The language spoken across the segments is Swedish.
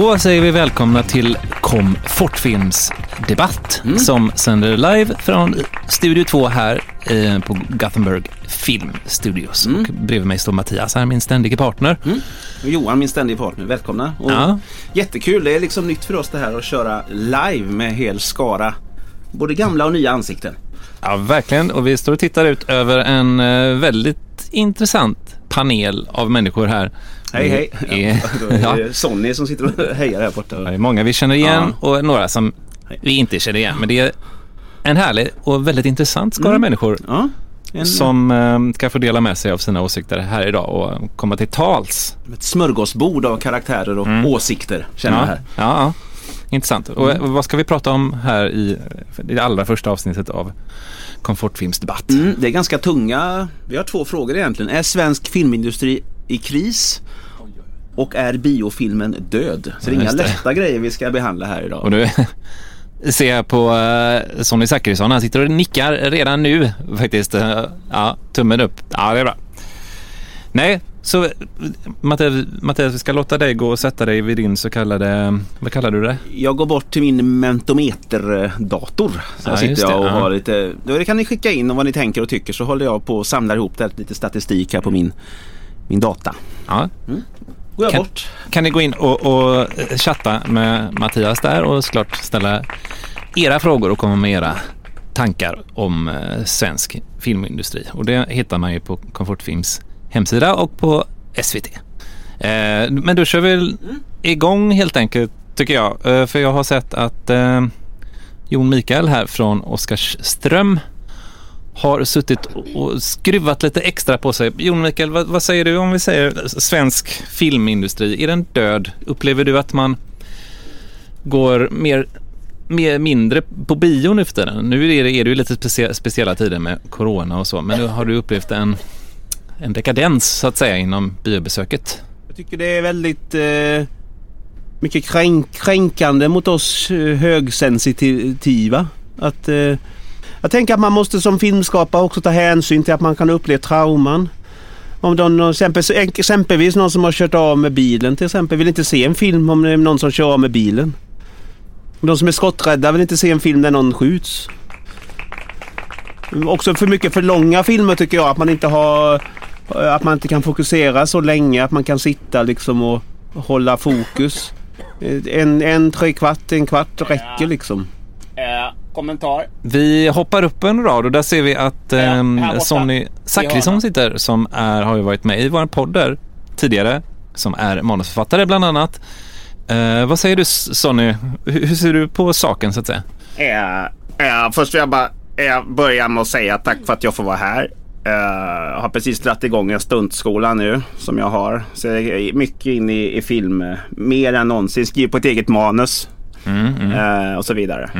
Då säger vi välkomna till Komfortfilms debatt Mm. som sänder live från Studio 2 här eh, på Gothenburg Film Studios. Mm. Och bredvid mig står Mattias här, min ständige partner. Johan, min ständiga partner, välkomna. Och Ja. Jättekul, det är liksom nytt för oss det här att köra live med hel skara. Både gamla och nya ansikten. Ja, verkligen. Och vi står och tittar ut över en eh, väldigt intressant panel av människor här. Hej hej! Är, Ja, är ja, det Sonny som sitter och hejar här borta. det är många vi känner igen och några som vi inte känner igen. Men det är en härlig och väldigt intressant skara Mm. människor Ja, en, som eh, ska få dela med sig av sina åsikter här idag och komma till tals. ett smörgåsbord av karaktärer och åsikter känner jag Mm. Ja, här. ja, ja. Intressant. Och eh, vad ska vi prata om här i, i det allra första avsnittet av Komfortfilmsdebatt? Mm, det är ganska tunga. Vi har två frågor egentligen. Är svensk filmindustri i kris? Och är biofilmen död? Så det är Ja, inga det. lätta grejer vi ska behandla här idag. Och nu ser jag på uh, Sonny Zachrisson, han sitter och nickar redan nu faktiskt. Eh, ja, tummen upp. Ja, det är bra. Nej, så Mattias, Mattias, vi ska låta dig gå och sätta dig vid din så kallade, vad kallar du det? Jag går bort till min mentometerdator. Så Ja, sitter jag det, och ja. har lite, då kan ni skicka in om vad ni tänker och tycker så håller jag på och samlar ihop det, lite statistik här på min, min data. Ja. Går jag Kan- bort? Kan ni gå in och, och eh, chatta med Mattias där och såklart ställa era frågor och komma med era tankar om eh, svensk filmindustri. Och det hittar man ju på Komfortfilms hemsida och på SVT. Eh, men då kör vi igång helt enkelt tycker jag. Eh, för jag har sett att eh, Jon Mikael här från Oskarström har suttit och skruvat lite extra på sig. Jon Mikael, vad, vad säger du om vi säger svensk filmindustri? Är den död? Upplever du att man går mer, mer mindre på bio nu för tiden? Nu är det, är det ju lite specie, speciella tider med corona och så, men nu har du upplevt en, en dekadens så att säga inom biobesöket? Jag tycker det är väldigt eh, mycket kränk, kränkande mot oss eh, högsensitiva. Att, eh, jag tänker att man måste som filmskapare också ta hänsyn till att man kan uppleva trauman. Om de, exempelvis någon som har kört av med bilen till exempel vill inte se en film om det är någon som kör av med bilen. De som är skotträdda vill inte se en film där någon skjuts. Också för mycket för långa filmer tycker jag. Att man inte har att man inte kan fokusera så länge. Att man kan sitta liksom och hålla fokus. En, en tre kvart, en kvart räcker liksom. Eh, kommentar. Vi hoppar upp en rad och där ser vi att borta. Sonny Zachrisson sitter som är, har ju varit med i vår podd där tidigare, som är manusförfattare bland annat. Eh, vad säger du Sonny? Hur, hur ser du på saken så att säga? Eh, eh, först vill jag bara eh, börja med att säga tack för att jag får vara här. Eh, jag har precis dragit igång en stuntskola nu som jag har. Så jag är mycket inne i, i film. eh, Mer än någonsin. Skriver på ett eget manus. Eh, och så vidare.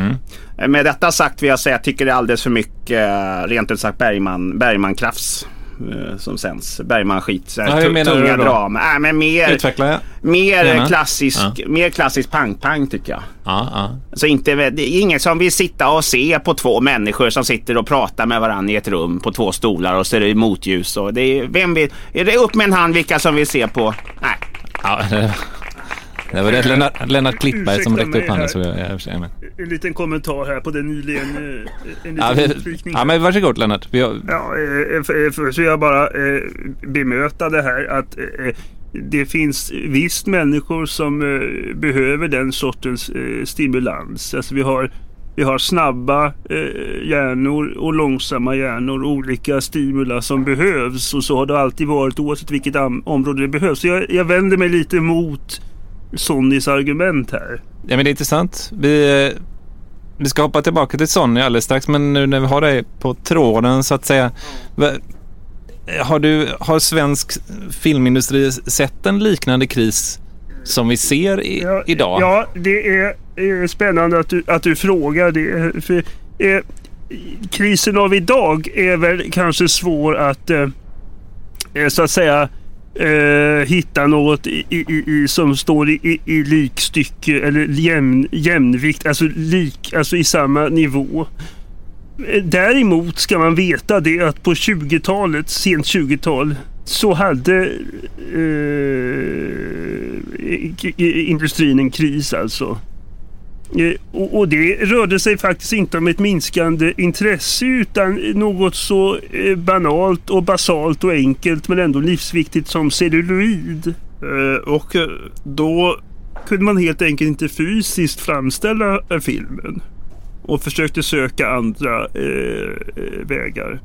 Eh, Med detta sagt vill jag säga att jag tycker det är alldeles för mycket eh, rent ut sagt Bergman, Bergman-krafs. Eh, Som sänds. Bergman-skit. Ja, tunga drama. Äh, men mer, Utveckla. mer Gärna. klassisk, Ja. mer klassisk pang-pang tycker jag. Ja, ja. Så inte, det är ingen som vill sitta och se på två människor som sitter och pratar med varandra i ett rum på två stolar och så är det motljus. Och det är, vem vill, är det upp med en hand vilka som vill se på? Nej. ja det, var det Lennart, Lennart Klippberg som räckte upp handen så jag, jag, jag med. En liten kommentar här på det nyligen. eh, En Ja, liten vi, utvikning. ja, men varsågod Lennart. Vi har, Ja, eh, för- för- så jag bara eh, bemöta det här att eh, det finns visst människor som eh, behöver den sortens eh, stimulans. Alltså vi har, vi har snabba eh, hjärnor och långsamma hjärnor. Olika stimula som behövs och så har det alltid varit oavsett vilket område det behövs. Så jag, jag vänder mig lite mot Sonnys argument här. Ja, men det är intressant. Vi, eh, vi ska hoppa tillbaka till Sonny alldeles strax, men nu när vi har dig på tråden så att säga. Har, du, har svensk filmindustri sett en liknande kris som vi ser i, Ja, idag? Ja, det är, eh, spännande att du, att du frågar det. För, eh, krisen av idag är väl kanske svår att eh, eh, så att säga eh, hitta något i, i, i, som står i, i, i likstycke eller jämn, jämnvikt, alltså, lik, alltså i samma nivå. Eh, däremot ska man veta det att på 20-talet, sent 20-tal, så hade eh, industrin en kris alltså. Eh, och, och det rörde sig faktiskt inte om ett minskande intresse utan något så eh, banalt och basalt och enkelt men ändå livsviktigt som celluloid. Eh, och då kunde man helt enkelt inte fysiskt framställa filmen och försökte söka andra eh, vägar.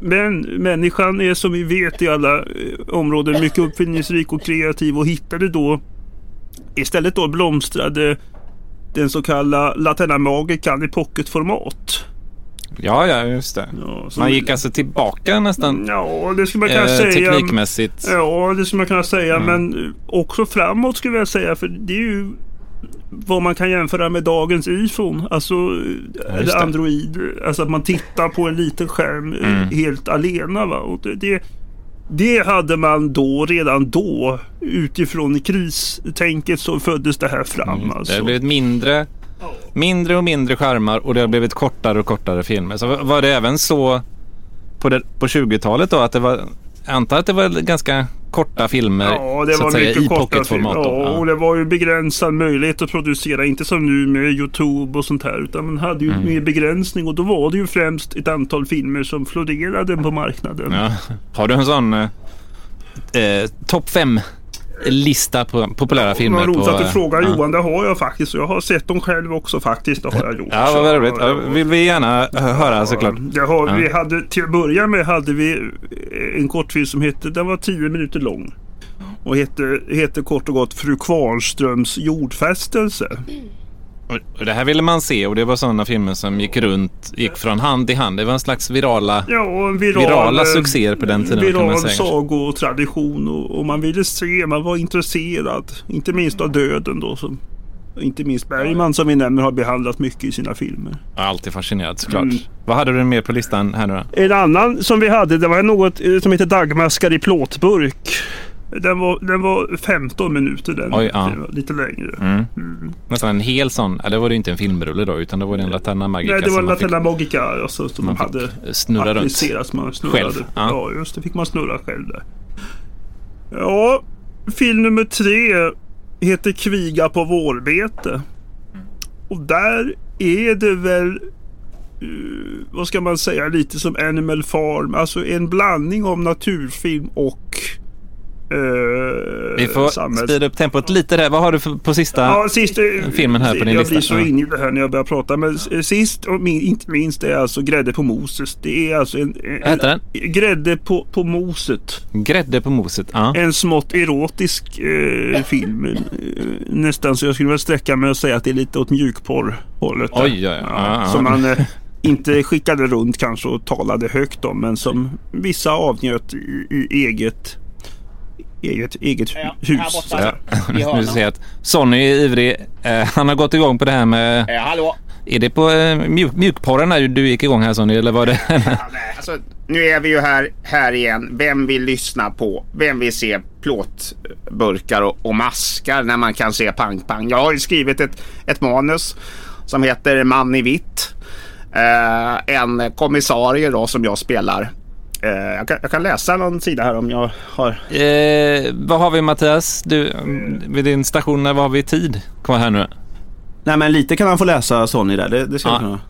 Men människan är som vi vet i alla områden mycket uppfinningsrik och kreativ och hittade då istället då blomstrade den så kallade Latina Magican i pocketformat. Ja, ja, just det. Ja, Man gick alltså tillbaka nästan Ja, det skulle man kunna eh, säga. teknikmässigt. Ja, det skulle man kunna säga. Mm. Men eh, också framåt skulle jag säga. För det är ju vad man kan jämföra med dagens iPhone. Alltså, Ja, eller det. Android. Alltså att man tittar på en liten skärm eh, Mm. helt alena. Va? Och det, det, det hade man då, redan då, utifrån kristänket så föddes det här fram. Mm. Alltså. Det har blivit mindre, mindre och mindre skärmar och det har blivit kortare och kortare filmer. Så var- det även så på, det, på 20-talet då att det var, jag antar att det var ganska korta filmer Ja, det så var att säga, mycket i pocketformat. då. Ja, och Ja. det var ju begränsad möjlighet att producera. Inte som nu med Youtube och sånt här. Utan man hade ju Mm. mer begränsning. Och då var det ju främst ett antal filmer som florerade på marknaden. Ja. Har du en sån eh, eh, topp fem lista på populära filmer? Vad roligt att du frågar ja. Johan. Det har jag faktiskt. Jag har sett dem själv också faktiskt. Det har jag gjort. Ja, vad roligt. Ja, ja, vill vi gärna höra såklart. Det har, Ja. vi hade, till att börja med hade vi en kortfilm som hette, den var 10 minuter lång. Och hette, hette kort och gott Fru Kvarnströms jordfästelse. Och- det här ville man se och det var sådana filmer som gick runt, gick från hand i hand. Det var en slags virala... Ja, en viral, Virala succéer på den tiden, Viral sagotradition och, och man ville se, man var intresserad. Inte minst av döden då. Som, inte minst Bergman som vi nämner har behandlat mycket i sina filmer. Jag har alltid fascinerad såklart. Mm. Vad hade du mer på listan här nu då? En annan som vi hade, det var något eh, som heter Dagmaskar i plåtburk. Den var, den var 15 minuter den. Oj, ja. Lite längre. Mm. Nästan en hel sån. Ja, det var det inte en filmrulle då utan det var det en Laterna Magica Nej, det var fick Latella Magica alltså, som man hade snurra runt. Man snurrade. Själv, ja. Ja. just det. fick man snurra själv där. Ja, film nummer tre heter Kviga på vårbete. Och där är det väl, eh, vad ska man säga, lite som Animal Farm. Alltså en blandning av naturfilm och Vi får samhälls- speeda upp tempot lite där. Vad har du för, på sista? Ja, sist, eh, filmen här på din jag lista. blir så Ja. inne i det här när jag börjar prata. Men eh, sist och min, inte minst är alltså Grädde på moset. Det är alltså en, en, Vad heter den? Grädde på, på moset. Grädde på moset. Ja. En smått erotisk eh, film. Eh, nästan så jag skulle väl sträcka mig och säga att det är lite åt mjukporr-hållet. Oj, oj. Ja, ja. Som man eh, inte skickade runt kanske och talade högt om. Men som vissa avnjöt i, i eget, eget, eget Ja, hus. här borta. ser att Sonny är ivrig. Eh, han har gått igång på det här med... Eh, hallå? Är det på eh, mjuk, mjukporren när du gick igång här Sonny? Eller var det... Ja, nej, alltså, nu är vi ju här, här igen. Vem vill lyssna på? Vem vill se plåtburkar och, och maskar när man kan se pang-pang? Jag har ju skrivit ett, ett manus som heter Man i vitt. Eh, en kommissarie då som jag spelar. Eh, jag, kan, jag kan läsa någon sida här om jag har... eh, vad har vi Mattias? Du, vid din station, när vad har vi tid kvar här nu? Nej men lite kan han få läsa Sonny där. Det, det ska Ja. kunna.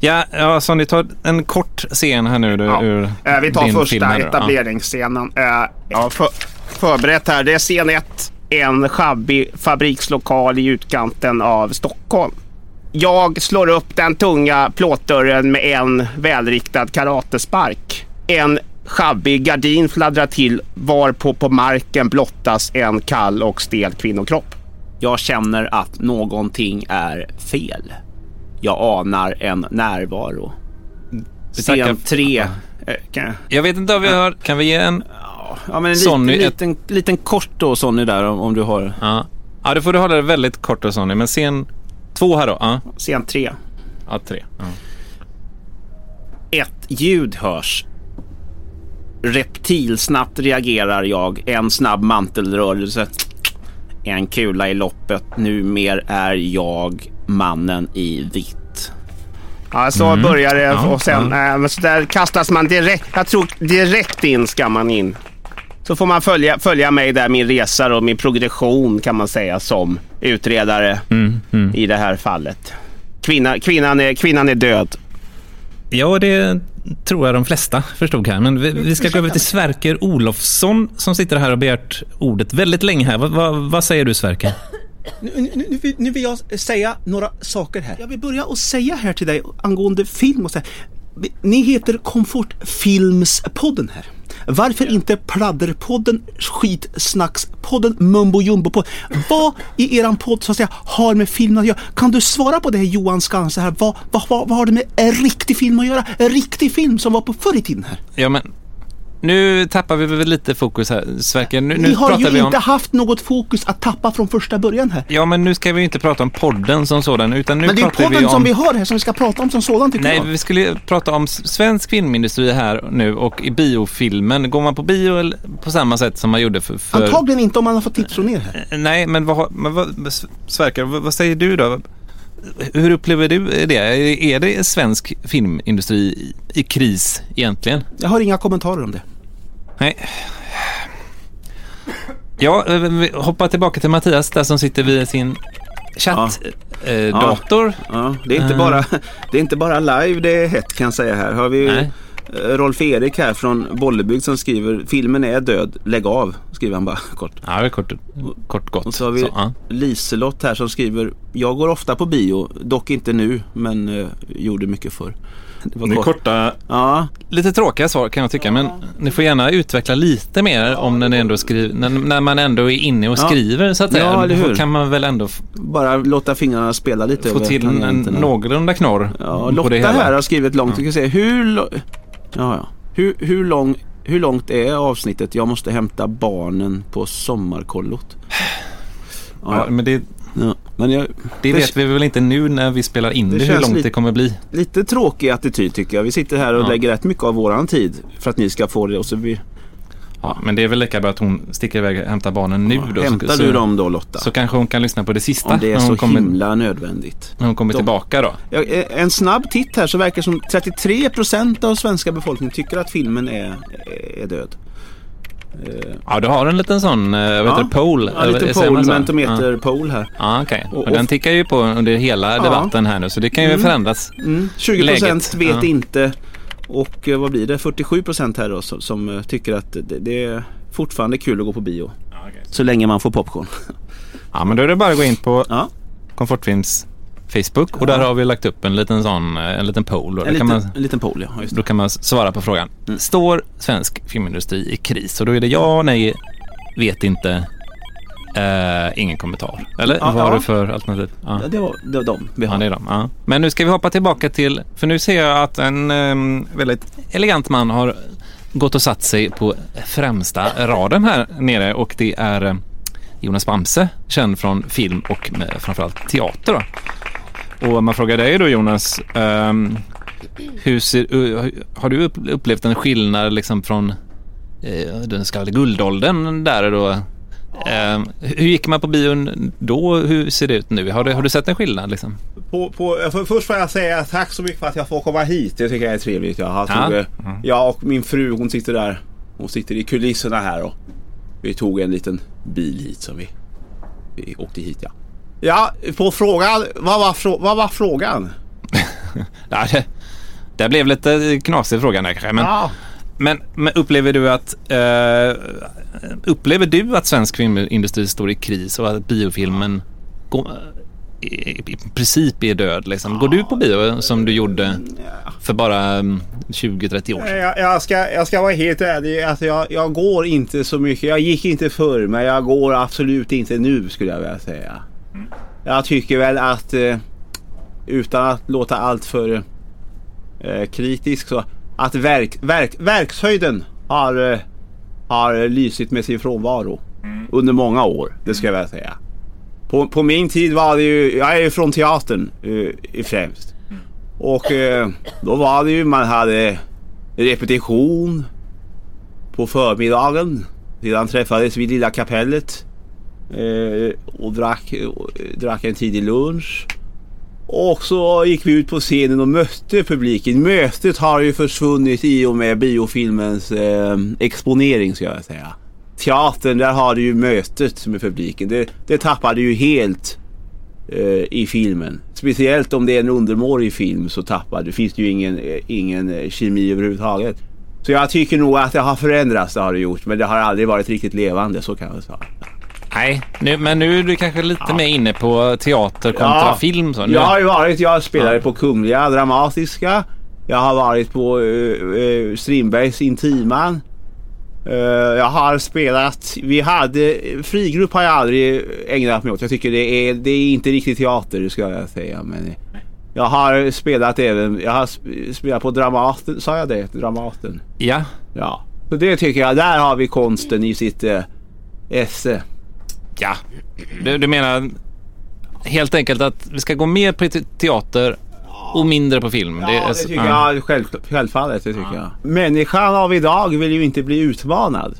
Ja, ja Sonny, ta en kort scen här nu du, Ja. ur Eh, vi tar din första här nu. Ja. etableringsscenen. Eh, ja, för, förberett här. Det är scen 1. En sjabbig fabrikslokal i utkanten av Stockholm. Jag slår upp den tunga plåtdörren med en välriktad karatespark. En sjabbig gardin fladdrar till varpå på marken blottas en kall och stel kvinnokropp. Jag känner att någonting är fel. Jag anar en närvaro. Scen 3. Eh, kan jag- Jag vet inte om vi har... Kan vi ge en... Ja men en Sonny, liten, ett- liten, liten kort då Sonny där om, om du har. Ja. ja, då får du hålla det väldigt kort då Sonny. Men scen två här då. Ja, Scen 3. ja tre. Ja. Ett ljud hörs. Reptilsnabbt reagerar jag. En snabb mantelrörelse. En kula i loppet. Numer är jag mannen i vitt. Ja, så börjar det Ja, och sen äh, men så där kastas man direkt. Jag tror direkt in ska man in. så får man följa, följa mig där, min resa och min progression kan man säga som utredare Mm, mm. i det här fallet. Kvinna, kvinnan, är, kvinnan är död. Ja, det tror jag de flesta förstod här. Men vi, vi ska gå över till Sverker Olofsson som sitter här och begärt ordet väldigt länge här. Vad, vad, vad säger du Sverker? Nu, nu, nu vill jag säga några saker här. Jag vill börja och säga här till dig angående film och så här. Ni heter Komfortfilmspodden här. Varför inte Pladderpodden, Skitsnackspodden, Mumbo Jumbo-podden? Vad i eran podd så att säga har med film att göra? Kan du svara på det här Johan Skanse här? Vad, vad, vad, vad har det med en riktig film att göra? En riktig film som var på förr i tiden här. Ja, men nu tappar vi väl lite fokus här, Sverker. Nu, nu Ni har pratar ju vi om... inte haft något fokus att tappa från första början här. Ja, men nu ska vi inte prata om podden som sådan, utan nu Men det är pratar podden vi om... som vi har här som vi ska prata om som sådan tycker Nej, jag. vi skulle prata om svensk filmindustri här nu och i biofilmen. Går man på bio på samma sätt som man gjorde för... för... Antagligen inte om man har fått tips från er här. Nej, men vad, men vad Sverker, vad, vad säger du då? Hur upplever du det? Är det svensk filmindustri i kris egentligen? Jag har inga kommentarer om det. Nej. Ja, eh, vi hoppar tillbaka till Mattias där som sitter vid sin chattdator. Eh, dator. Ja, det är inte Eh. bara, det är inte bara live det är hett kan jag säga här. Har vi Nej. eh, Rolf Erik här från Bollebygd som skriver filmen är död, lägg av, skriver han bara kort. Ja, det är kort, kort gott. Och så har vi ja. Liselott här som skriver Jag går ofta på bio, dock inte nu men eh, gjorde mycket förr. Det var kort. korta, Ja, lite tråkiga svar kan jag tycka, men ni får gärna utveckla lite mer om när, ni ändå skriver, när, när man ändå är inne och Ja. skriver så att säga. Ja, eller hur? Då kan man väl ändå bara låta fingrarna spela lite få över till en tangenterna. någorlunda knorr Ja, på Lotta det hela. här har skrivit långt. Vi kan se hur, ja, ja. Hur, hur, lång, hur långt är avsnittet? Jag måste hämta barnen på sommarkollot. Ja, Ja, men det, ja. Men jag, det vet vi väl inte nu när vi spelar in Det det, hur långt lite- det kommer bli. lite tråkig attityd tycker jag. Vi sitter här och Ja. lägger rätt mycket av våran tid för att ni ska få det. Och så vi, Ja, men det är väl lika bra att hon sticker iväg och hämtar barnen nu då. hämtar så, du dem då Lotta? Så kanske hon kan lyssna på det sista om det är så kommer, himla nödvändigt. när hon kommer De- tillbaka då. Ja, eh, En snabb titt här så verkar som 33% av svenska befolkningen tycker att filmen är, är död. Eh, Ja, du har en liten sån, eh, vad heter Ja. det, poll? Ja, lite Eller säger man poll, så? mentometer poll här. Ja, ja okej. Och- Och, den tickar ju på under hela Ja. debatten här nu, så det kan ju Mm. förändras. Mm, 20% Läget, vet ja. inte. Och eh, vad blir det? 47% här då som, som eh, tycker att det, det är fortfarande kul att gå på bio. Så länge man får popcorn. Ja, men då är det bara att gå in på Ja, Komfortfilms Facebook och där har vi lagt upp en liten sån, eh, en liten poll. En liten, kan man, en liten poll ja. Det. då kan man svara på frågan. Mm. Står svensk filmindustri i kris? Och då är det ja, nej, vet inte, eh, ingen kommentar. Eller Ja, vad har ja. du för alternativ? Ja. Ja, det var det var de vi Ja, har. det är de. Ja. Men nu ska vi hoppa tillbaka till, för nu ser jag att en em, väldigt elegant man har gått och satt sig på främsta raden här nere och det är eh, Jonas Bamse, känd från film och framförallt teater. Då. Och man frågar dig då Jonas, ehm, hur ser, uh, har du upp- upplevt en skillnad liksom från eh, den så kallade guldåldern där då? Ehm, hur gick man på bion då? Hur ser det ut nu? Har du, har du sett en skillnad liksom? På, på, för, först får jag säga tack så mycket för att jag får komma hit. Det tycker jag är trevligt. Jag, har Ja. tog, eh, jag och min fru hon sitter där. Hon sitter i kulisserna här och vi tog en liten bil hit som vi, vi åkte hit ja. Ja, på frågan. Vad var, vad var frågan? Ja, det, det blev lite knasig fråga där kanske. Men, Ja. men, men upplever du att eh, upplever du att svensk filmindustri står i kris och att biofilmen går, i, i princip är död? Liksom? Går du på bio som du gjorde för bara mm, 20-30 år sedan? Jag, jag, ska, jag ska vara helt ärlig. Alltså jag, jag går inte så mycket. Jag gick inte förr men jag går absolut inte nu skulle jag vilja säga. Jag tycker väl att eh, utan att låta allt för eh, kritisk så att verk, verk, verkshöjden har, eh, har lysit med sin frånvaro under många år. Det ska jag väl säga. På, på min tid var det ju, jag är ju från teatern eh, främst. Och eh, då var det ju, man hade repetition på förmiddagen. Sedan träffades vi i Lilla kapellet Eh, och drack, drack en tidig lunch. Och så gick vi ut på scenen och mötte publiken. Mötet har ju försvunnit i och med biofilmens eh, exponering ska jag säga. teatern, där har du ju mötet med publiken. Det, det tappade du ju helt eh, i filmen. Speciellt om det är en undermålig film så tappar du. finns det ju ingen, eh, ingen eh, kemi överhuvudtaget. Så jag tycker nog att det har förändrats, det har det gjort. Men det har aldrig varit riktigt levande, så kan jag säga. Nej, nu, men nu är du kanske lite Ja. mer inne på teater kontra Ja. film. Så. Nu, Jag har ju varit, jag spelade Ja. på Kungliga Dramatiska. Jag har varit på uh, Strindbergs Intiman. Eh, jag har spelat, vi hade, frigrupp har jag aldrig ägnat mig åt. Jag tycker det är, det är inte riktigt teater ska jag säga. Men jag har spelat även, jag har sp- spelat på Dramaten, sa jag det? Dramaten. Ja, Ja. Så det tycker jag, där har vi konsten i sitt uh, esse. Ja. Du, du menar helt enkelt att vi ska gå mer på te- teater och mindre på film? Ja, är det, tycker ja. jag själv, självfallet. Det tycker jag. Människan av idag vill ju inte bli utmanad.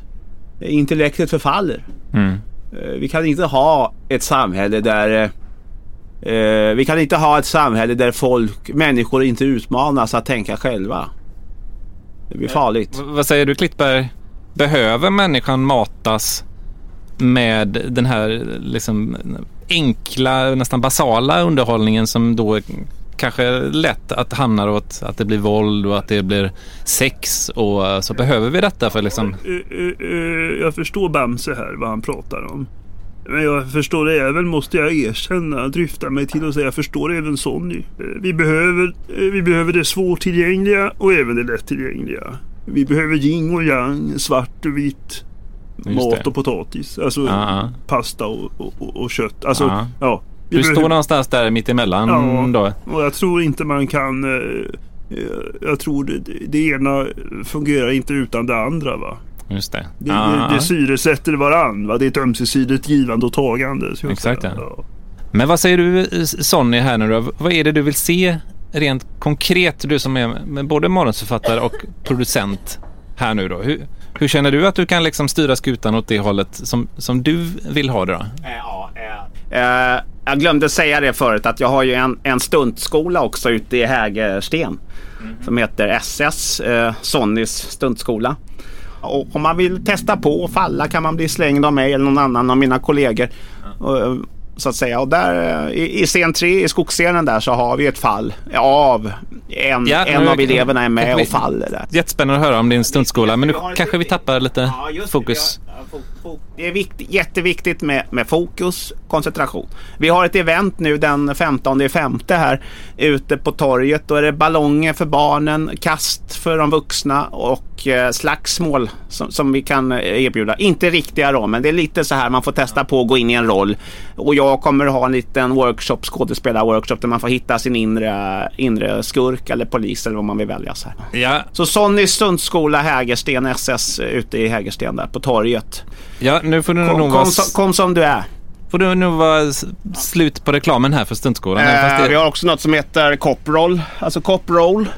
Intellektet förfaller. Mm. Eh, Vi kan inte ha ett samhälle där eh, eh, vi kan inte ha ett samhälle där folk, människor inte utmanas att tänka själva. Det blir farligt. V- Vad säger du Klittberg? Behöver människan matas med den här liksom enkla, nästan basala underhållningen som då kanske är lätt att hamna åt att det blir våld och att det blir sex och eh, så behöver vi detta för liksom eh, eh, Jag förstår Bamse här vad han pratar om. Men jag förstår även, måste jag erkänna, dryfta mig till att säga, jag förstår även Sonny. Vi behöver, vi behöver det svårtillgängliga och även det lättillgängliga. Vi behöver yin och yang, svart och vitt. Mat det. och potatis. Alltså Ja, ja. pasta och, och, och, kött. Alltså, Ja. ja. Vi Du står någonstans där mitt emellan Ja. då. och jag tror inte man kan... eh, eh, Jag tror det, det ena fungerar inte utan det andra va. Just det. Det, Ja, det, det syresätter varann va. Det är ett ömsesidigt givande och tagande. Exakt, ja. Men vad säger du eh, Sonny här nu då? Vad är det du vill se rent konkret? Du som är både manusförfattare och producent här nu då. Hur, hur känner du att du kan liksom styra skutan åt det hållet som, som du vill ha det då? Ja, eh, jag glömde säga det förut att jag har ju en, en stuntskola också ute i Hägersten. Som heter SS, eh, Sonnys stuntskola. Och om man vill testa på och falla kan man bli slängd av mig eller någon annan av mina kollegor. Eh, så att säga. Och där eh, i, i scen 3 i skogsscenen där så har vi ett fall av en, Ja, en av eleverna är med och faller där. Jättespännande att höra om din stuntskola men nu kanske vi tappar lite fokus. Ja, Det är vikt, jätteviktigt med, med fokus, koncentration. Vi har ett event nu den 15 femte här ute på torget. Då är det ballonger för barnen, kast för de vuxna och eh, slagsmål som, som vi kan eh, erbjuda. Inte riktiga då, men det är lite så här man får testa på att gå in i en roll. Och jag kommer ha en liten workshop, skådespelar-workshop där man får hitta sin inre, inre skurk eller polis eller vad man vill välja. Så här. Ja, Så Sonnys stuntskola Hägersten SS ute i Hägersten där på torget. Ja, nu får du Kom, nog kom, vara, som, kom som du är. får du nog vara slut på reklamen här för stuntskolan. Fast Eh, det- vi har också något som heter coproll. Alltså coproll.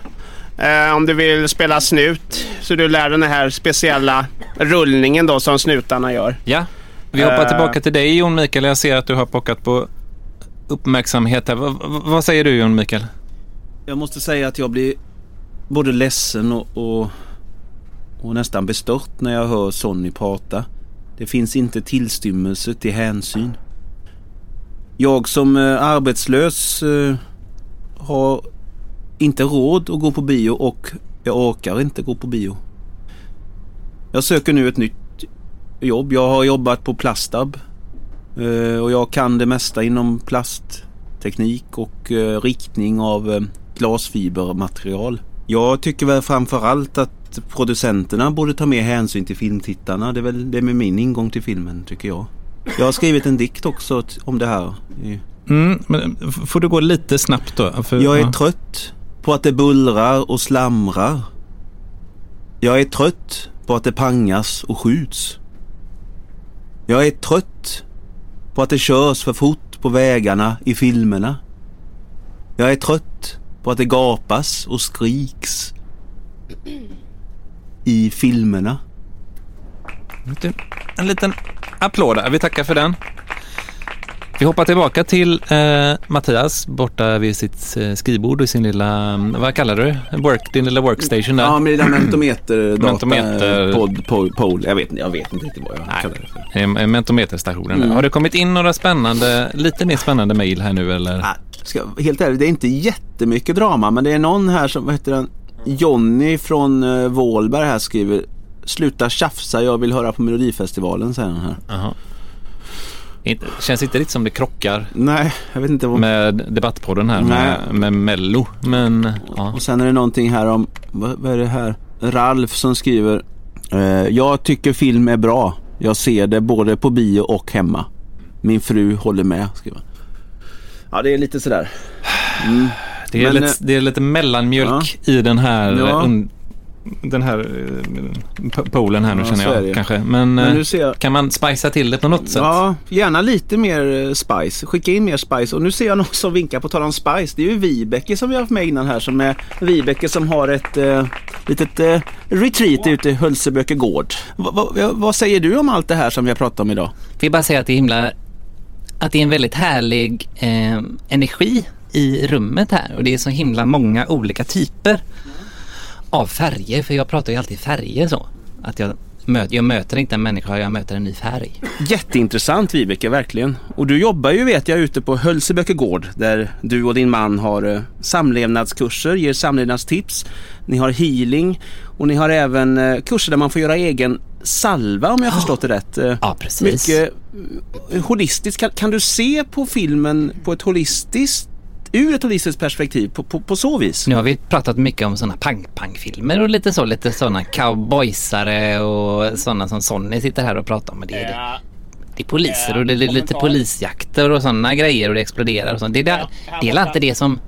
Eh, om du vill spela snut så du lär den här speciella rullningen då som snutarna gör. Ja, vi hoppar Eh. tillbaka till dig Jon Mikael. Jag ser att du har pockat på uppmärksamhet här. V- vad säger du Jon Mikael? Jag måste säga att jag blir både ledsen och, och, och nästan bestört när jag hör Sonny prata. Det finns inte tillstymmelse till hänsyn. Jag som eh, arbetslös eh, har inte råd att gå på bio och jag orkar inte gå på bio. Jag söker nu ett nytt jobb. Jag har jobbat på Plastab eh, och jag kan det mesta inom plastteknik och riktning av glasfibermaterial. Jag tycker väl framförallt att producenterna borde ta mer hänsyn till filmtittarna. Det är väl det med min ingång till filmen tycker jag. Jag har skrivit en dikt också om det här. Mm, men får du gå lite snabbt då? För, Jag är ja. trött på att det bullrar och slamrar. Jag är trött på att det pangas och skjuts. Jag är trött på att det körs för fort på vägarna i filmerna. Jag är trött på att det gapas och skriks i filmerna. En liten applåd där. Vi tackar för den. Vi hoppar tillbaka till eh, Mattias borta vid sitt eh, skrivbord och sin lilla, mm, vad kallar du det? Work, din lilla workstation där. Ja, med lilla mentometer, Mentometer. pod, pod, pol. Jag vet, jag vet inte riktigt vad jag Nej. kallar det för. Mentometerstationen. Mm. Har det kommit in några spännande, lite mer spännande mejl här nu eller? Ska, helt ärligt, det är inte jättemycket drama men det är någon här som, vad heter den? Jonny från uh, Vålberg här skriver Sluta tjafsa, jag vill höra på Melodifestivalen säger han här. Inte, känns inte riktigt som det krockar Nej, jag vet inte vad... med Debattpodden här med, med Mello. Men ja. Och sen är det någonting här om, vad, vad är det här? Ralf som skriver eh, Jag tycker film är bra. Jag ser det både på bio och hemma. Min fru håller med, skriver han. Ja, det är lite sådär. Mm. Det, är Men, lite, det är lite mellanmjölk i den här Ja. un, den här eh, poolen här nu Ja, känner jag kanske. Men, Men eh, nu ser jag kan man spicea till det på något sätt? Ja, gärna lite mer eh, spice. Skicka in mer spice. Och nu ser jag någon som vinkar på tal om spice. Det är ju Vibeke som vi har haft med innan här. Som är Vibeke som har ett eh, litet eh, retreat ute i Hölseböke gård. Va, va, vad säger du om allt det här som vi har pratat om idag? vill bara säga att det är himla att det är en väldigt härlig eh, energi i rummet här och det är så himla många olika typer av färger för jag pratar ju alltid färger så. Att jag, möter, jag möter inte en människa, jag möter en ny färg. Jätteintressant Vibeke, verkligen. Och du jobbar ju vet jag ute på Hölseböke gård där du och din man har eh, samlevnadskurser, ger samlevnadstips. Ni har healing och ni har även eh, kurser där man får göra egen salva om jag har förstått det rätt. Eh, Ja, precis. Mycket holistiskt. Kan, kan du se på filmen på ett holistiskt, ur ett holistiskt perspektiv på, på, på så vis? Nu har vi pratat mycket om sådana pang-pang-filmer och lite så, lite sådana cowboysare och sådana som Sonny sitter här och pratar om. Men det är, det är poliser och det är lite polisjakter och sådana grejer och det exploderar och sånt. Det är, där, det är inte det som,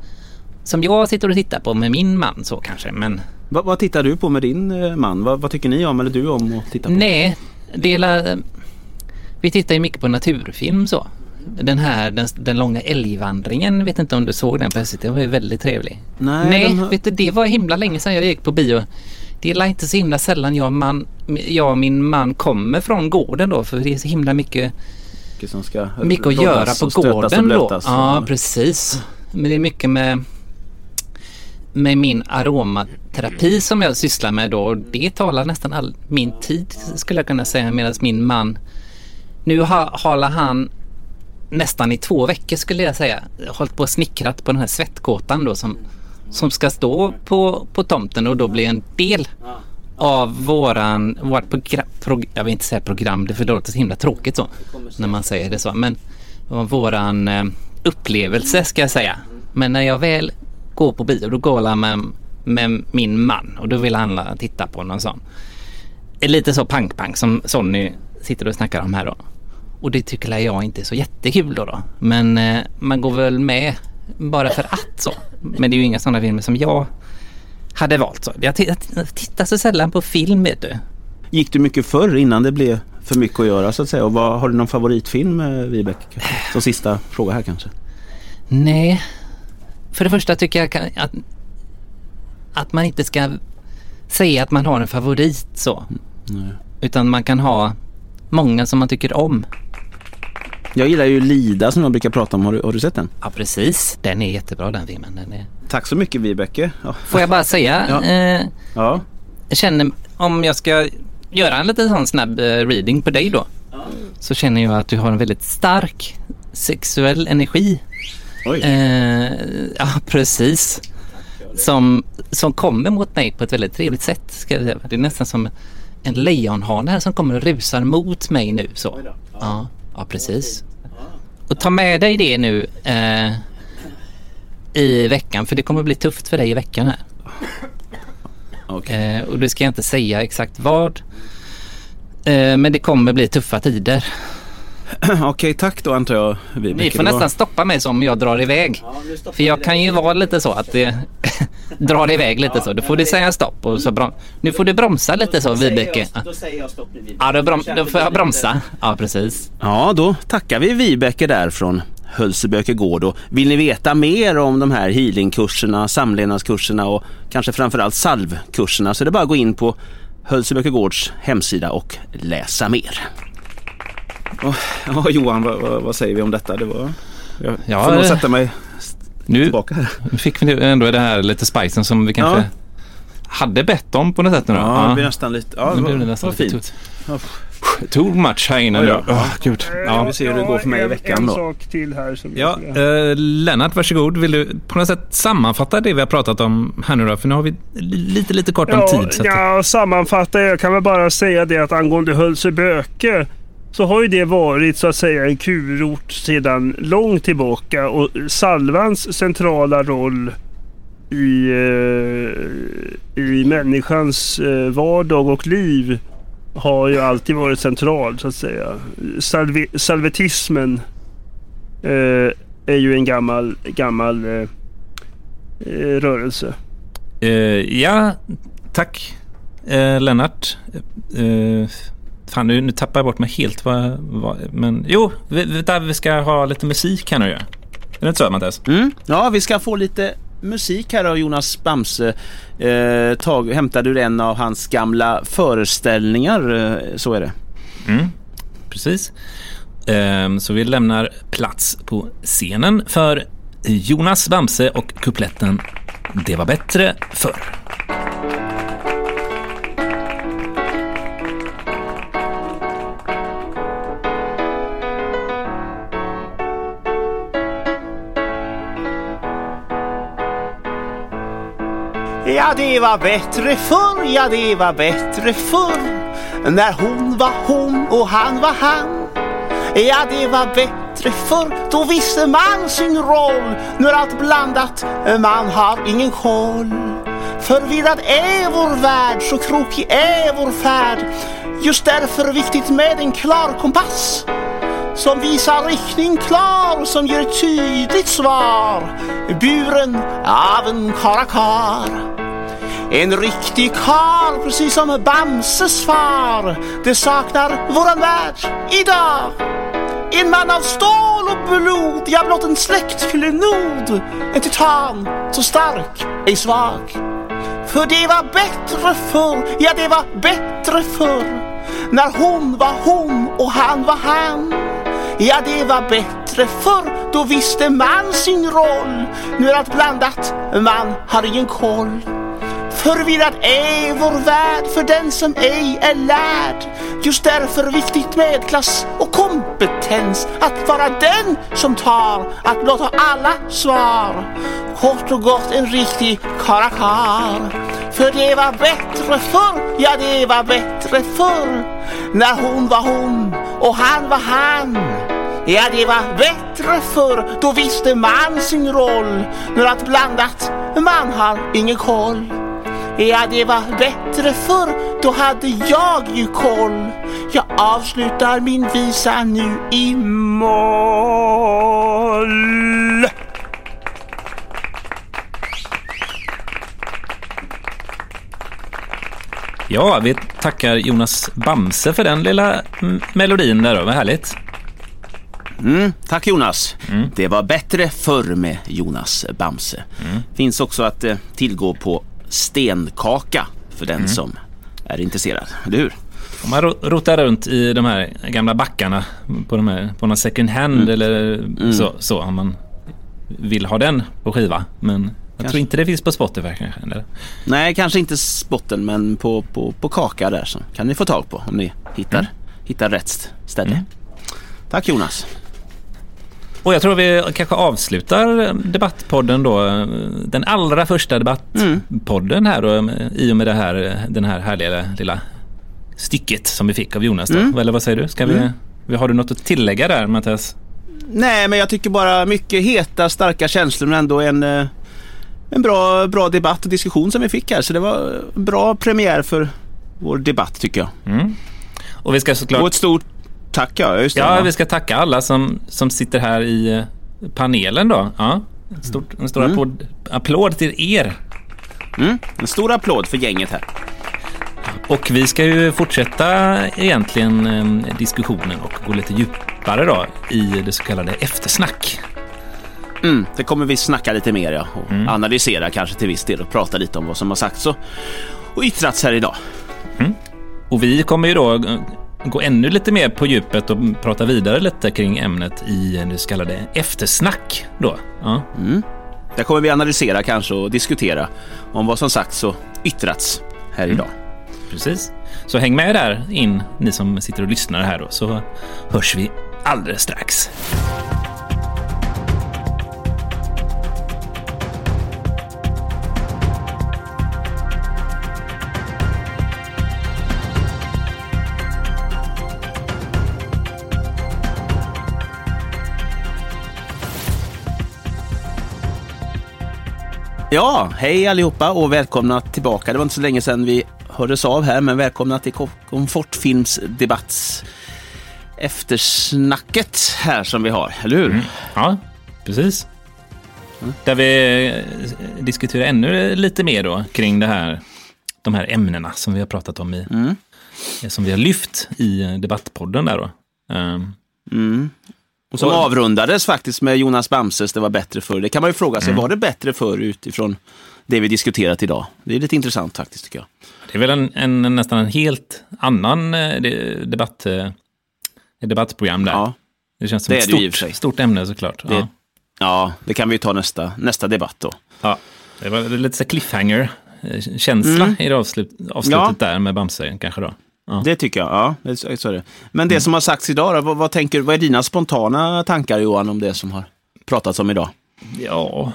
som jag sitter och tittar på med min man så kanske. Men Vad, vad tittar du på med din eh, man? Vad, vad tycker ni om eller du om att titta på? nej, det är la, vi tittar ju mycket på naturfilm så. Den här, den, den långa älgvandringen, vet inte om du såg den på SVT, den var ju väldigt trevlig. Nej, Nej, har- vet du, det var himla länge sedan jag gick på bio. Det är inte så himla sällan jag, man, jag och min man kommer från gården då för det är så himla mycket, Mycket som ska mycket att göra på gården då. Ja, precis. Men det är mycket med, med min aromaterapi som jag sysslar med då. Och det talar nästan all min tid skulle jag kunna säga medan min man nu har, har han nästan i två veckor skulle jag säga hållit på och snickrat på den här svettkåtan då som, som ska stå på, på tomten och då bli en del av våran, vårt program, prog, jag vill inte säga program, det för det låter så himla tråkigt så när man säger det så. Men våran eh, upplevelse ska jag säga. Men när jag väl går på bio då går jag med, med min man och då vill han titta på någon sån. Lite så pang-pang som Sonny sitter och snackar om här då. Och det tycker jag inte är så jättekul då. då. Men eh, man går väl med bara för att så. Men det är ju inga sådana filmer som jag hade valt. Så. Jag, jag tittar så sällan på film vet du. Gick du mycket förr innan det blev för mycket att göra så att säga? Och vad, har du någon favoritfilm eh, Vibeke? Som sista fråga här kanske. Nej. För det första tycker jag att, att man inte ska säga att man har en favorit så. Nej. Utan man kan ha många som man tycker om. Jag gillar ju Lida som jag brukar prata om. Har du, har du sett den? Ja precis. Den är jättebra den filmen. Den är... Tack så mycket Vibeke. Ja. Får jag bara säga. Ja. Eh, ja. jag känner om jag ska göra en liten sån snabb eh, reading på dig då. Så känner jag att du har en väldigt stark sexuell energi. Oj. Eh, ja precis. Som, som kommer mot mig på ett väldigt trevligt sätt. Ska jag säga. Det är nästan som en lejonhane här som kommer och rusar mot mig nu. Så. Ja, ja precis. Och ta med dig det nu eh, i veckan för det kommer bli tufft för dig i veckan här. Okej. Eh, och det ska jag inte säga exakt vad. Eh, men det kommer bli tuffa tider. Okej, tack då antar jag Vibeke. Ni får var- nästan stoppa mig som jag drar iväg. För jag kan ju vara lite så att det drar iväg lite så. Då får du säga stopp och så brom- Nu får du bromsa lite så Vibeke. Då säger jag stopp Vibeke. Ja, då, brom- då får jag bromsa. Ja, precis. Ja, då tackar vi Vibeke där från Hölseböke gård. Och vill ni veta mer om de här healingkurserna, samlevnadskurserna och kanske framförallt salvkurserna så är det bara att gå in på Hölseböke gårds hemsida och läsa mer. Ja, Johan, vad, vad, vad säger vi om detta? Det var... Jag Ja, får nog sätta mig Nu tillbaka här. fick vi ändå det här lite spicen som vi kanske Ja. hade bett om på något sätt nu då. Ja, det blir nästan lite... Ja, Nu det blev det var, nästan var lite fint. too, much här inne. Nu. Åh, gud. Ja, vi ser hur det går för mig i en- veckan En då. sak till här som Ja, eh, Lennart, varsågod. Vill du på något sätt sammanfatta det vi har pratat om här nu då? För nu har vi lite, lite kort om tid. Så att, ja, sammanfatta. Jag kan väl bara säga det att angående Hölseböke så har ju det varit så att säga en kurort sedan långt tillbaka och Salvans centrala roll i, eh, i människans eh, vardag och liv har ju alltid varit central så att säga. Salve, salvetismen eh, är ju en gammal, gammal eh, eh rörelse. eh, ja, tack eh, Lennart. Eh, Eh, fan, nu, nu tappar jag bort mig helt. Vad, vad, men jo, vi, där vi ska ha lite musik här nu ju. Är det inte så Mattias? Mm. Ja, vi ska få lite musik här av Jonas Bamse. Eh, tag, hämtade ur en av hans gamla föreställningar. Eh, så är det. Mm, precis. Ehm, så vi lämnar plats på scenen för Jonas Bamse och kupletten Det var bättre förr. Ja, det var bättre förr, ja det var bättre förr. När hon var hon och han var han. Ja, det var bättre förr, då visste man sin roll. Nu är allt blandat, man har ingen koll. Förvirrad är vår värld, så krokig är vår färd. Just därför viktigt med en klar kompass som visar riktning klar, som ger tydligt svar. Buren av en karakar. En riktig karl, precis som Bamses far. Det saknar våran värld idag. En man av stål och blod, ja blott en släktklenod En titan, så stark, ej svag. För det var bättre förr, ja det var bättre förr. När hon var hon och han var han Ja det var bättre förr, då visste man sin roll. Nu är allt blandat, man har ingen koll. Förvirrad är vår värld för den som ej är lärd. Just därför viktigt med klass och kompetens. Att vara den som tar, att låta alla svar. Kort och gott en riktig karakar För det var bättre förr, ja det var bättre förr. När hon var hon och han var han Ja, det var bättre förr, då visste man sin roll. Nu att blandat, man har ingen koll. Ja, det var bättre förr, då hade jag ju koll. Jag avslutar min visa nu i moll. Ja, vi tackar Jonas Bamse för den lilla mm, melodin där då. Vad härligt. Mm, tack Jonas. Det var bättre förr med Jonas Bamse. Finns också att eh, tillgå på stenkaka för den som är intresserad. Eller hur? Om man ro- rotar runt i de här gamla backarna på, de här, på någon second hand eller så, så om man vill ha den på skiva. Men jag Kanske. tror inte det finns på Spotify kanske. Eller? Nej, kanske inte spotten men på, på, på kaka där så kan ni få tag på om ni hittar, hittar rätt ställe. Tack Jonas. Och jag tror vi kanske avslutar debattpodden då. Den allra första debattpodden här då, i och med det här, den här härliga lilla stycket som vi fick av Jonas. Då. Eller vad säger du? Ska vi, Har du något att tillägga där Mattias? Nej, men jag tycker bara mycket heta, starka känslor men ändå en, eh, en bra, bra debatt och diskussion som vi fick här. Så det var bra premiär för vår debatt tycker jag. Mm. Och vi ska såklart... Och ett stort tack ja, just det. Ja, vi ska tacka alla som, som sitter här i eh, panelen då. Ja. Stort, en stor applåd, applåd till er. Mm. En stor applåd för gänget här. Och vi ska ju fortsätta egentligen eh, diskussionen och gå lite djupare då i det så kallade eftersnack. Mm, det kommer vi snacka lite mer ja, och analysera kanske till viss del och prata lite om vad som har sagts och, och yttrats här idag. Och vi kommer ju då eh, gå ännu lite mer på djupet och prata vidare lite kring ämnet i det så kallade eftersnack. Då. Ja. Där kommer vi analysera kanske och diskutera om vad som sagts och yttrats här idag. Precis. Så häng med där in, ni som sitter och lyssnar här då, så hörs vi alldeles strax. Ja, hej allihopa och välkomna tillbaka. Det var inte så länge sedan vi hördes av här, men välkomna till Ko- Komfortfilmsdebatts eftersnacket här som vi har, eller hur? Ja, precis. Där vi eh, diskuterar ännu lite mer då kring det här, de här ämnena som vi har pratat om i, eh, som vi har lyft i debattpodden där då. Ehm, Och som Och- avrundades faktiskt med Jonas Bamses Det var bättre förr. Det kan man ju fråga sig, var det bättre förr utifrån det vi diskuterat idag? Det är lite intressant faktiskt tycker jag. Det är väl en, en, nästan en helt annan eh, de- debatt, eh, debattprogram där. Ja, Det känns som det ett är det stort, stort ämne såklart. Det- Ja. ja det kan vi ta nästa, nästa debatt då. Ja. Det var lite så cliffhanger-känsla i det avslut, avslutet Mm. Ja. där med Bamse kanske då. Ja. Det tycker jag, ja. Det, så är det. Men det som har sagts idag då, vad, vad, tänker, vad är dina spontana tankar Johan om det som har pratats om idag? Ja.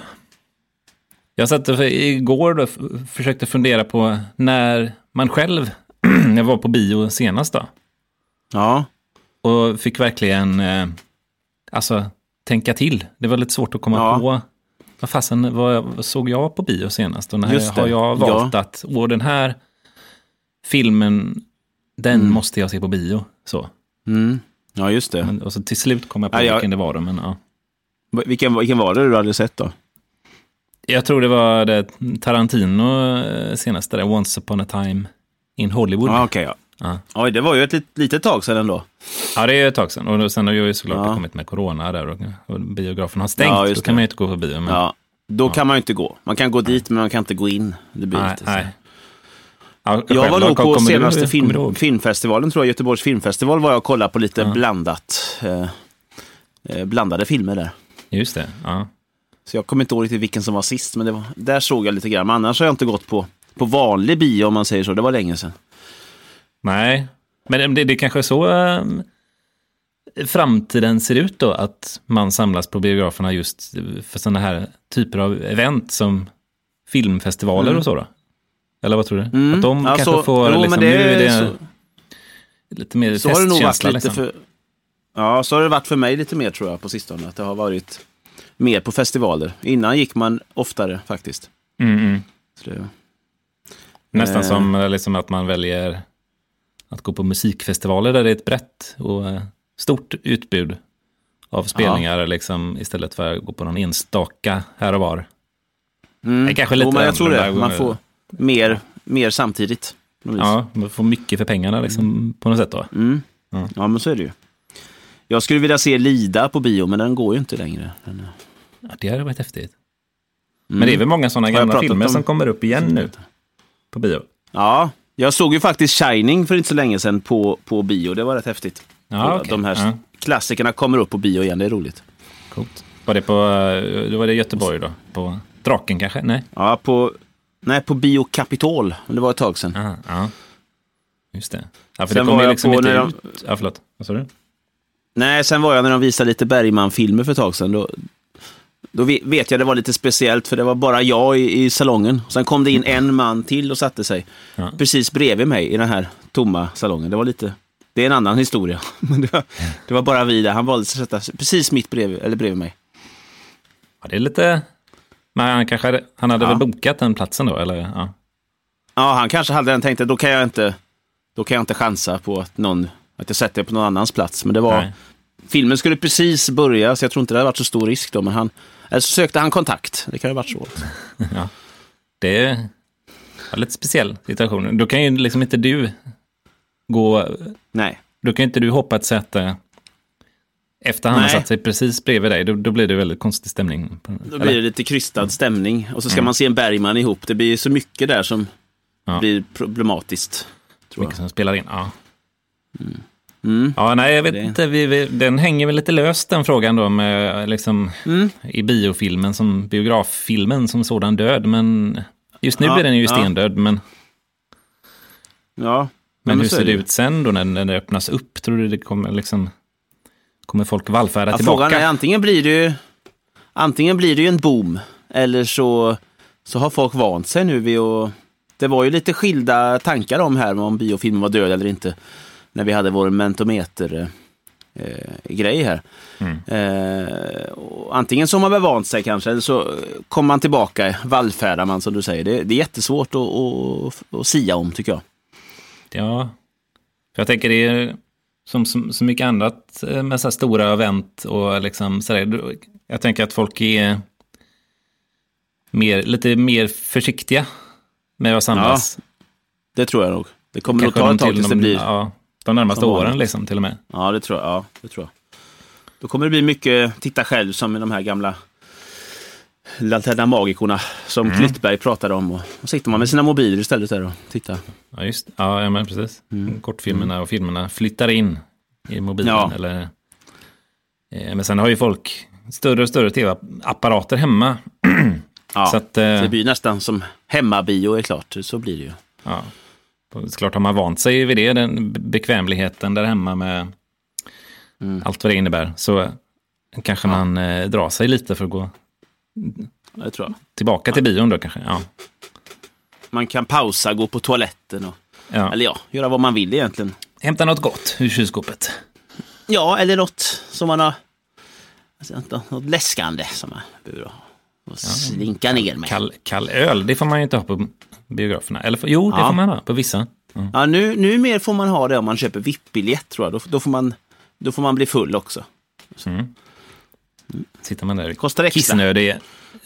Jag satt och- igår då, f- försökte fundera på när man själv, jag var på bio senast då, Ja, och fick verkligen, eh, alltså, tänka till. Det var lite svårt att komma Ja. på, vad fasen, vad, såg jag på bio senast? Och när har jag valt att, åh den här filmen, den Mm. måste jag se på bio. Så. mm. ja just det. Men, och så till slut kom jag på Ja, jag- vilken det var då, men ja. Vilken, vilken var det du hade sett då? Jag tror det var det Tarantino eh, senaste, där, Once upon a time in Hollywood. Ja, Ja, okej. ja. Ja. Oj, det var ju ett lit, litet tag sedan ändå. det är ett tag sedan. Och sen har ju såklart Ja. kommit med corona där och, och biografen har stängt. Ja, då kan man ju inte gå på bio. Men, Ja, då kan man ju inte gå. Man kan gå dit, men man kan inte gå in. Det blir nej, lite så. nej. Ja, Jag var nog på du- senaste film, du ihåg? filmfestivalen, tror jag, Göteborgs filmfestival, var jag och kollade på lite Ja. blandat. Eh, eh, blandade filmer där. Just det, ja. Så jag kommer inte ihåg riktigt vilken som var sist, men var, där såg jag lite grann. Men annars har jag inte gått på, på vanlig bio, om man säger så. Det var länge sedan. Nej, men det, det kanske är så um, framtiden ser ut då, att man samlas på biograferna just för sådana här typer av event som filmfestivaler Mm. och så då? Eller vad tror du? Mm. Att de Ja, kanske får, jo, liksom, det nu är det så- lite mer Så lite Liksom. för... Ja, så har det varit för mig lite mer tror jag på sistone. Att det har varit mer på festivaler. Innan gick man oftare faktiskt. Mm, mm. Det, Nästan Eh. som eh, liksom att man väljer att gå på musikfestivaler där det är ett brett och eh, stort utbud av spelningar liksom, istället för att gå på någon enstaka här och var. mm. Det är kanske lite jo, men jag tror det. Man får mer, mer samtidigt. Ja, man får mycket för pengarna liksom, på något sätt då. Mm. Ja. Ja, men så är det ju. Jag skulle vilja se Lida på bio, men den går ju inte längre. Den, Ja, det hade varit häftigt. mm. Men det är väl många sådana gamla filmer om- som kommer upp igen nu på bio. Ja, jag såg ju faktiskt Shining för inte så länge sedan på, på bio. Det var rätt häftigt. Ja, okej. De här Ja. klassikerna kommer upp på bio igen, det är roligt. Coolt. Var det på, eh, då var det Göteborg då? På Draken kanske? Nej? Ja, på, nej, på Bio. Men det var ett tag sedan. Ja, ja. Just det. Ja, för Sen det kom ju liksom inte de- ut. Ja, förlåt. Vad sa du? Nej, sen var jag när de visade lite Bergman-filmer för ett tag sedan. Då, då ve- vet jag det var lite speciellt, för det var bara jag i, i salongen. Sen kom det in en man till och satte sig Ja. precis bredvid mig i den här tomma salongen. Det var lite... Det är en annan historia. Men det var, det var bara vi där. Han valde att sätta sig precis mitt bredvid, eller bredvid mig. Ja, det är lite... Men han kanske hade, han hade Ja. väl bokat den platsen då? Eller? Ja. Ja, han kanske hade den tänkte, då kan jag inte, då kan jag inte chansa på att, någon, att jag sätter på någon annans plats. Men det var, Nej. filmen skulle precis börja, så jag tror inte det hade varit så stor risk då. Men han, eller så sökte han kontakt. Det kan ju ha varit så. Ja. Det är ja, lite speciell situation. Då kan ju liksom inte du gå... Nej. Då kan inte du hoppa ett säte efter han har satt sig precis bredvid dig. Då, då blir det väldigt konstig stämning. Då blir det lite krystad stämning. Och så ska man se en Bergman ihop. Det blir så mycket där som Ja. blir problematiskt. Tror Mycket jag. som spelar in. Ja. Mm. Ja, nej, jag vet inte. Vi, vi, den hänger väl lite löst den frågan då med liksom Mm. i biofilmen som biograffilmen som sådan död. Men just nu Ja, är den ju ja. stendöd. Men, Ja. men Ja, hur ser det ut sen då när, när det öppnas upp? Tror du det kommer liksom... Kommer folk vallfärda Ja, tillbaka? frågan är antingen blir det ju antingen blir det ju en boom eller så, så har folk vant sig nu vid att... Det var ju lite skilda tankar om här om biofilmen var död eller inte. När vi hade vår mentometer eh, grej här. Mm. Eh, antingen så har man väl vant sig kanske, eller så kommer man tillbaka, vallfärdar man som du säger. Det, det är jättesvårt att, att, att sia om tycker jag. Ja, för jag tänker det är som så, så mycket annat eh, med så här stora event och liksom sådär. Jag tänker att folk är mer, lite mer försiktiga med att samlas. Det tror jag nog. Det kommer Kanske nog ta ett tag till tills det de, blir... ja, de närmaste åren liksom till och med. Ja, det tror jag. Ja, det tror jag. Då kommer det bli mycket titta själv som i de här gamla Lanterna Magikorna som Mm. Klyttberg pratade om. Och, och sitter man med sina mobiler istället där och tittar. Ja, just ja, ja, men precis. Kortfilmerna och filmerna flyttar in i mobilen. Ja. Eller, eh, men sen har ju folk större och större tv-apparater hemma. Ja, Så att, eh, Det blir nästan som hemmabio är klart. Så blir det ju. Ja. Och Såklart har man vant sig vid det, den bekvämligheten där hemma med Mm. allt vad det innebär. Så kanske man eh, drar sig lite för att gå Det tror jag. tillbaka till bion då kanske. Ja. Man kan pausa, gå på toaletten och Ja. eller ja, göra vad man vill egentligen. Hämta något gott ur kylskåpet. Ja, eller något som man har... Alltså, något, läskande som man behöver. Och slinka ner med. Kall, kall öl, det får man ju inte ha på biograferna. Eller, jo, det Ja. får man ha på vissa. Mm. Ja, nu, nu mer får man ha det om man köper VIP-biljett tror jag. Då, då, får man, då får man bli full också. Sitter man där. Kostar extra. Kissnödig är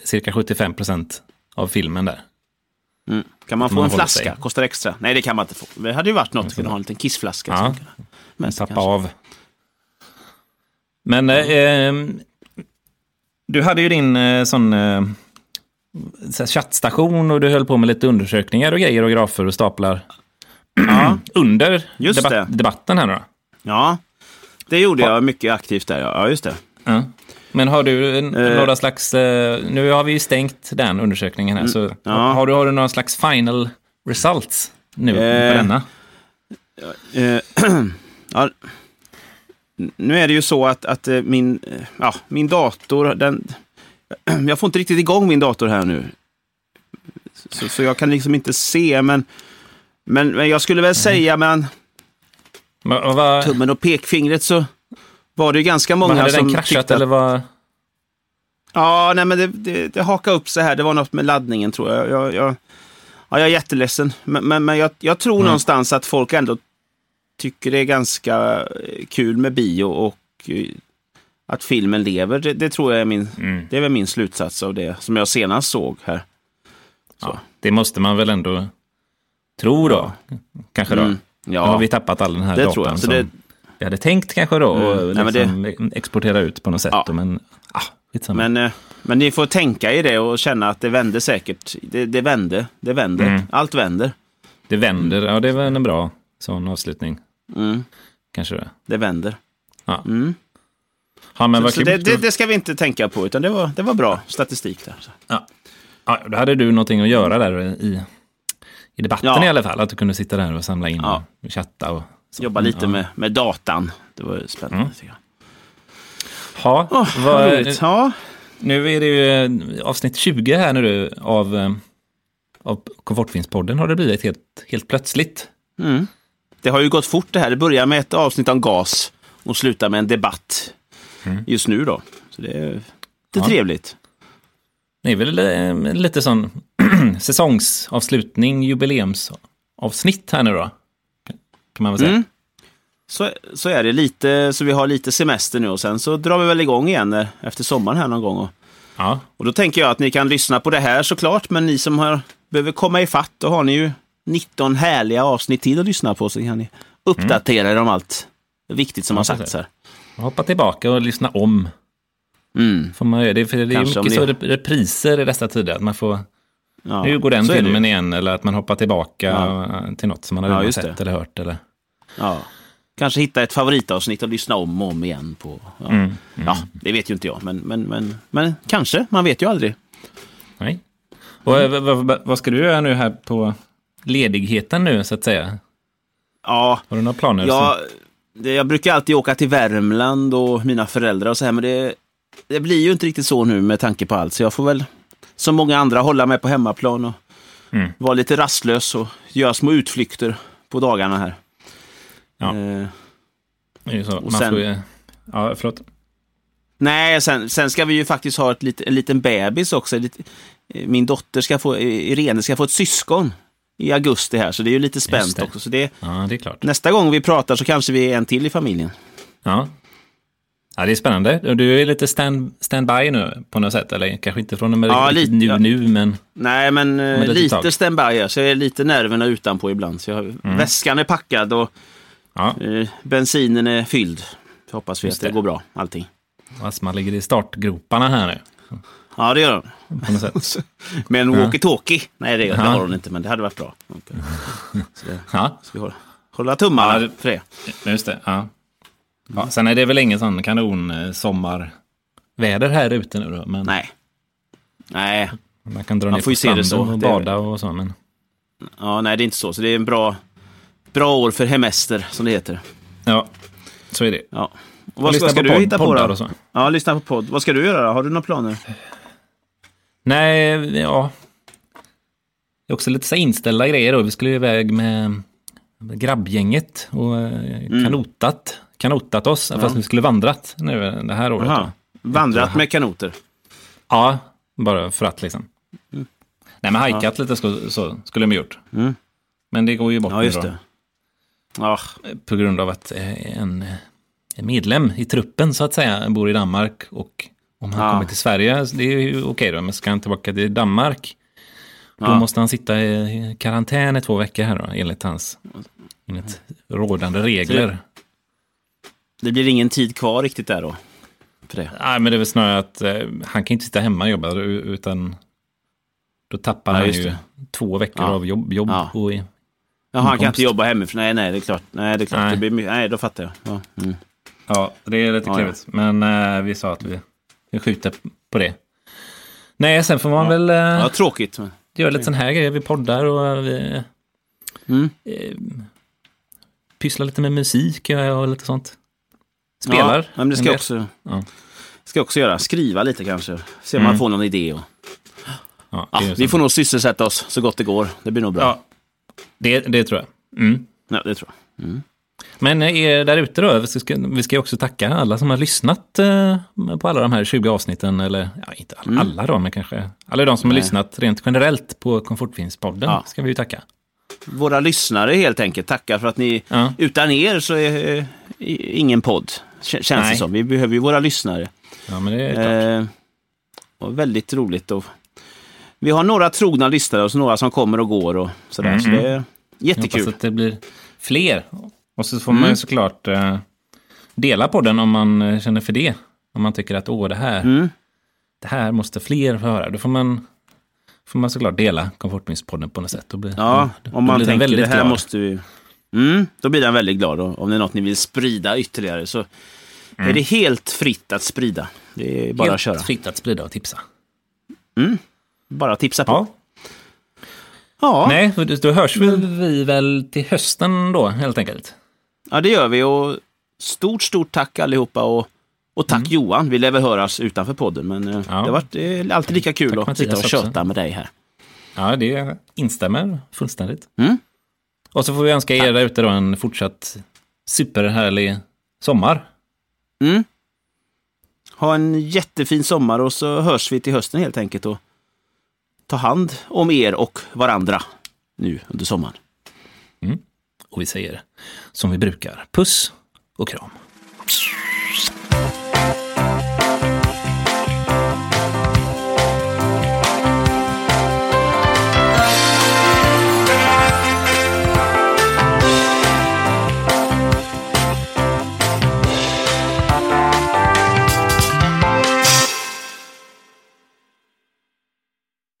cirka 75 procent av filmen där. Mm. Kan man få man en håller flaska? sig. Kostar extra? Nej, det kan man inte få. Det hade ju varit något att kunna ha en liten kissflaska. Ja. sig Tappa kanske. av. Men eh, ehm, du hade ju din eh, sån eh, chattstation och du höll på med lite undersökningar och grejer och grafer och staplar Ja, under Just det. debatten här då. ja, det gjorde jag mycket aktivt där. Ja just det. Ja. Men har du Eh. några slags, eh, nu har vi ju stängt den undersökningen här, så Mm, ja. har, du, har du några slags final results nu Eh. på denna? Eh, ja, nu är det ju så att, att eh, min, eh, ja, min dator, den, jag får inte riktigt igång min dator här nu. Så, så jag kan liksom inte se, men, men, men jag skulle väl säga mellan Men, och vad, tummen och pekfingret så var det ju ganska många hade som den kraschat att, eller vad? Ja, nej men det, det, det hakade upp sig här. Det var något med laddningen tror jag. jag, jag ja, jag är jätteledsen. Men, men, men jag, jag tror Mm. någonstans att folk ändå tycker det är ganska eh, kul med bio och eh, att filmen lever. Det, det tror jag är min, Mm. det är min slutsats av det som jag senast såg här. Ja, det måste man väl ändå tro då. Kanske då. Mm, Nu har ja, vi tappat all den här det datan tror jag. Så som vi hade tänkt kanske då och Mm. Nej, men liksom exportera ut på något sätt. Ja. då, Men, ah, men, eh, men ni får tänka i det och känna att det vände säkert. Det, det vände. Det vänder. Mm. Allt vänder. Det vänder, ja det var en bra sån avslutning. Mm, Kanske det. det vänder. Ja, Mm. ja men Så kul. det, det, det ska vi inte tänka på, utan det var, det var bra statistik där. Så. Ja. ja, då hade du någonting att göra där i, i debatten Ja. i alla fall. Att du kunde sitta där och samla in Ja. och chatta och så. Jobba lite ja. med, med datan. Det var spännande. Mm. tycker jag. Åh, vad-. Ja, nu är det ju eh, avsnitt 20 här nu av, eh, av Komfortfinspodden har det blivit helt, helt plötsligt. mm. Det har ju gått fort det här. Det börjar med ett avsnitt om gas och slutar med en debatt Mm. just nu då. Så det är, det är Ja. trevligt. Det är väl eh, lite sån säsongsavslutning, jubileumsavsnitt här nu då. Kan man väl säga. Mm. Så, så är det lite, så vi har lite semester nu och sen så drar vi väl igång igen eh, efter sommaren här någon gång. Och, Ja, och då tänker jag att ni kan lyssna på det här såklart, men ni som har, behöver komma i fatt, då har ni ju 19 härliga avsnitt till att lyssna på så kan ni uppdatera er om allt viktigt som Ja, har sagts här. hoppa tillbaka och lyssna om. Mm. Får man göra det, för det är Kanske mycket om så repriser i dessa tider. Att man får, Ja, nu går den filmen igen, eller att man hoppar tillbaka Ja. till något som man har Ja, sett eller hört. Eller. Ja. kanske hitta ett favoritavsnitt och lyssna om och om igen på. Ja, Mm. ja det vet ju inte jag, men, men, men, men kanske. Man vet ju aldrig. Nej. Och eh, vad, vad, ska du göra nu här på ledigheten nu så att säga? Ja, Har du några planer? jag, det, jag brukar alltid åka till Värmland och mina föräldrar och så här, men det, det blir ju inte riktigt så nu med tanke på allt. Så jag får väl, som många andra, hålla mig på hemmaplan och Mm. vara lite rastlös och göra små utflykter på dagarna här. Ja. Eh, Det är ju så. och Man sen- får ju, ja, förlåt. Nej, sen, sen ska vi ju faktiskt ha ett, lit- en liten bebis också. Lite, eh, min dotter ska få, eh, Irene ska få ett syskon i augusti här, så det är ju lite spänt också. Så det, Ja, det är klart. nästa gång vi pratar så kanske vi är en till i familjen. Ja. ja, det är spännande. Du är lite stand, standby nu på något sätt, eller kanske inte från och med Ja, lite, nu, ja. nu, men Nej, men litet lite tag. standby så jag är lite nerverna utanpå ibland. Så jag, Mm. Väskan är packad och ja, eh, bensinen är fylld. Så hoppas vi att det, det. går bra, allting. man ligger i startgroparna här nu. Ja, det gör den. Sätt. Men en walkie-talkie? Nej, det, det Ja. har hon inte, men det hade varit bra. Okej. Så det, Ja, ska vi hålla, hålla tummarna Ja, det- för det. just det. Ja. Ja, sen är det väl ingen sån kanon eh, sommarväder här ute nu då, men Nej. Nej, man kan dra Man ner får på se det stranden så. och Det- bada och så. Men, ja, nej, det är inte så. Så det är en bra, bra år för hemester, som det heter. ja, så är det. Ja. Och vad ska, ska på du hitta på då? Ja, lyssna på podd. Vad ska du göra då? Har du några planer? Nej, ja. Det är också lite så inställda grejer då. Vi skulle iväg med grabbgänget och eh, Mm. kanotat, kanotat oss, fast vi skulle vandrat nu det här året. Jaha. då. Vandrat med kanoter? Ja, bara för att liksom. Nej, men hajkat lite så, så skulle de gjort. Mm. Men det går ju bort Ja, nu just då, det. Ja, på grund av att eh, en, en medlem i truppen så att säga bor i Danmark och om han Ja. kommer till Sverige, det är ju okej då, men ska han tillbaka till Danmark då Ja. måste han sitta i karantän i två veckor här då, enligt hans enligt rådande regler. det blir ingen tid kvar riktigt där då? För det. Nej, men det är väl snarare att eh, han kan inte sitta hemma och jobba, utan då tappar Ja, han ju det. två veckor Ja. av jobb. jobb Ja. och, Jaha, han kan inte jobba hemifrån? Nej, nej, det är klart. Nej, det är klart. Nej. Det blir nej, då fattar jag. Ja. Mm. Ja, det är lite Ja, klurigt. Men eh, vi sa att vi, vi skjuter på det. Nej, sen får man väl eh, ja, tråkigt. Men... göra lite sån här grejer. Vi poddar och vi Mm. eh, pysslar lite med musik och lite sånt. Spelar. Ja, men det ska jag också, Ja. ska också göra. Skriva lite kanske. Se om man Mm. får någon idé. Och... Ja, Ja, vi får nog sysselsätta oss så gott det går. Det blir nog bra. Det, det tror jag. Mm. Ja, det tror jag. Men eh, er där ute då, vi ska, vi ska också tacka alla som har lyssnat eh, på alla de här 20 avsnitten, eller ja, inte alla, alla då, men kanske alla de som har Nej. lyssnat rent generellt på Komfortfilmspodden Ja. ska vi ju tacka. Våra lyssnare helt enkelt tackar för att ni... Ja. Utan er så är eh, ingen podd. Känns Nej. det som. Vi behöver ju våra lyssnare. Ja, men det är klart. Eh, och väldigt roligt. Och vi har några trogna lyssnare och så några som kommer och går och sådär. Så Mhm. det är Jag jättekul. hoppas att det blir fler. Och så får man ju Mm. såklart eh, dela på den om man eh, känner för det. Om man tycker att åh, det här, Mm. det här måste fler få höra. Då får man, får man såklart dela Komfortminspodden på något sätt. Då blir, Ja, då, om man blir den tänker det här glad. måste vi... Mm, då blir den väldigt glad. Och om det är något ni vill sprida ytterligare så är det helt fritt att sprida. Det är bara Helt att köra. fritt att sprida och tipsa. Bara tipsa på. Ja. Ja, Nej, då- hörs väl vi väl till hösten då, helt enkelt. ja, det gör vi. Och stort, stort tack allihopa. Och, och tack Johan. Vi lär väl höras utanför podden. Men eh, Mm. Ja. det har varit eh, alltid lika kul Tack, att sitta och köta med dig här. Ja, det instämmer fullständigt. Mm. Och så får vi önska er där ute då en fortsatt superhärlig sommar. Mm. Ha en jättefin sommar och så hörs vi till hösten helt enkelt. Och ta hand om er och varandra nu under sommaren. Mm. Och vi säger som vi brukar, puss och kram.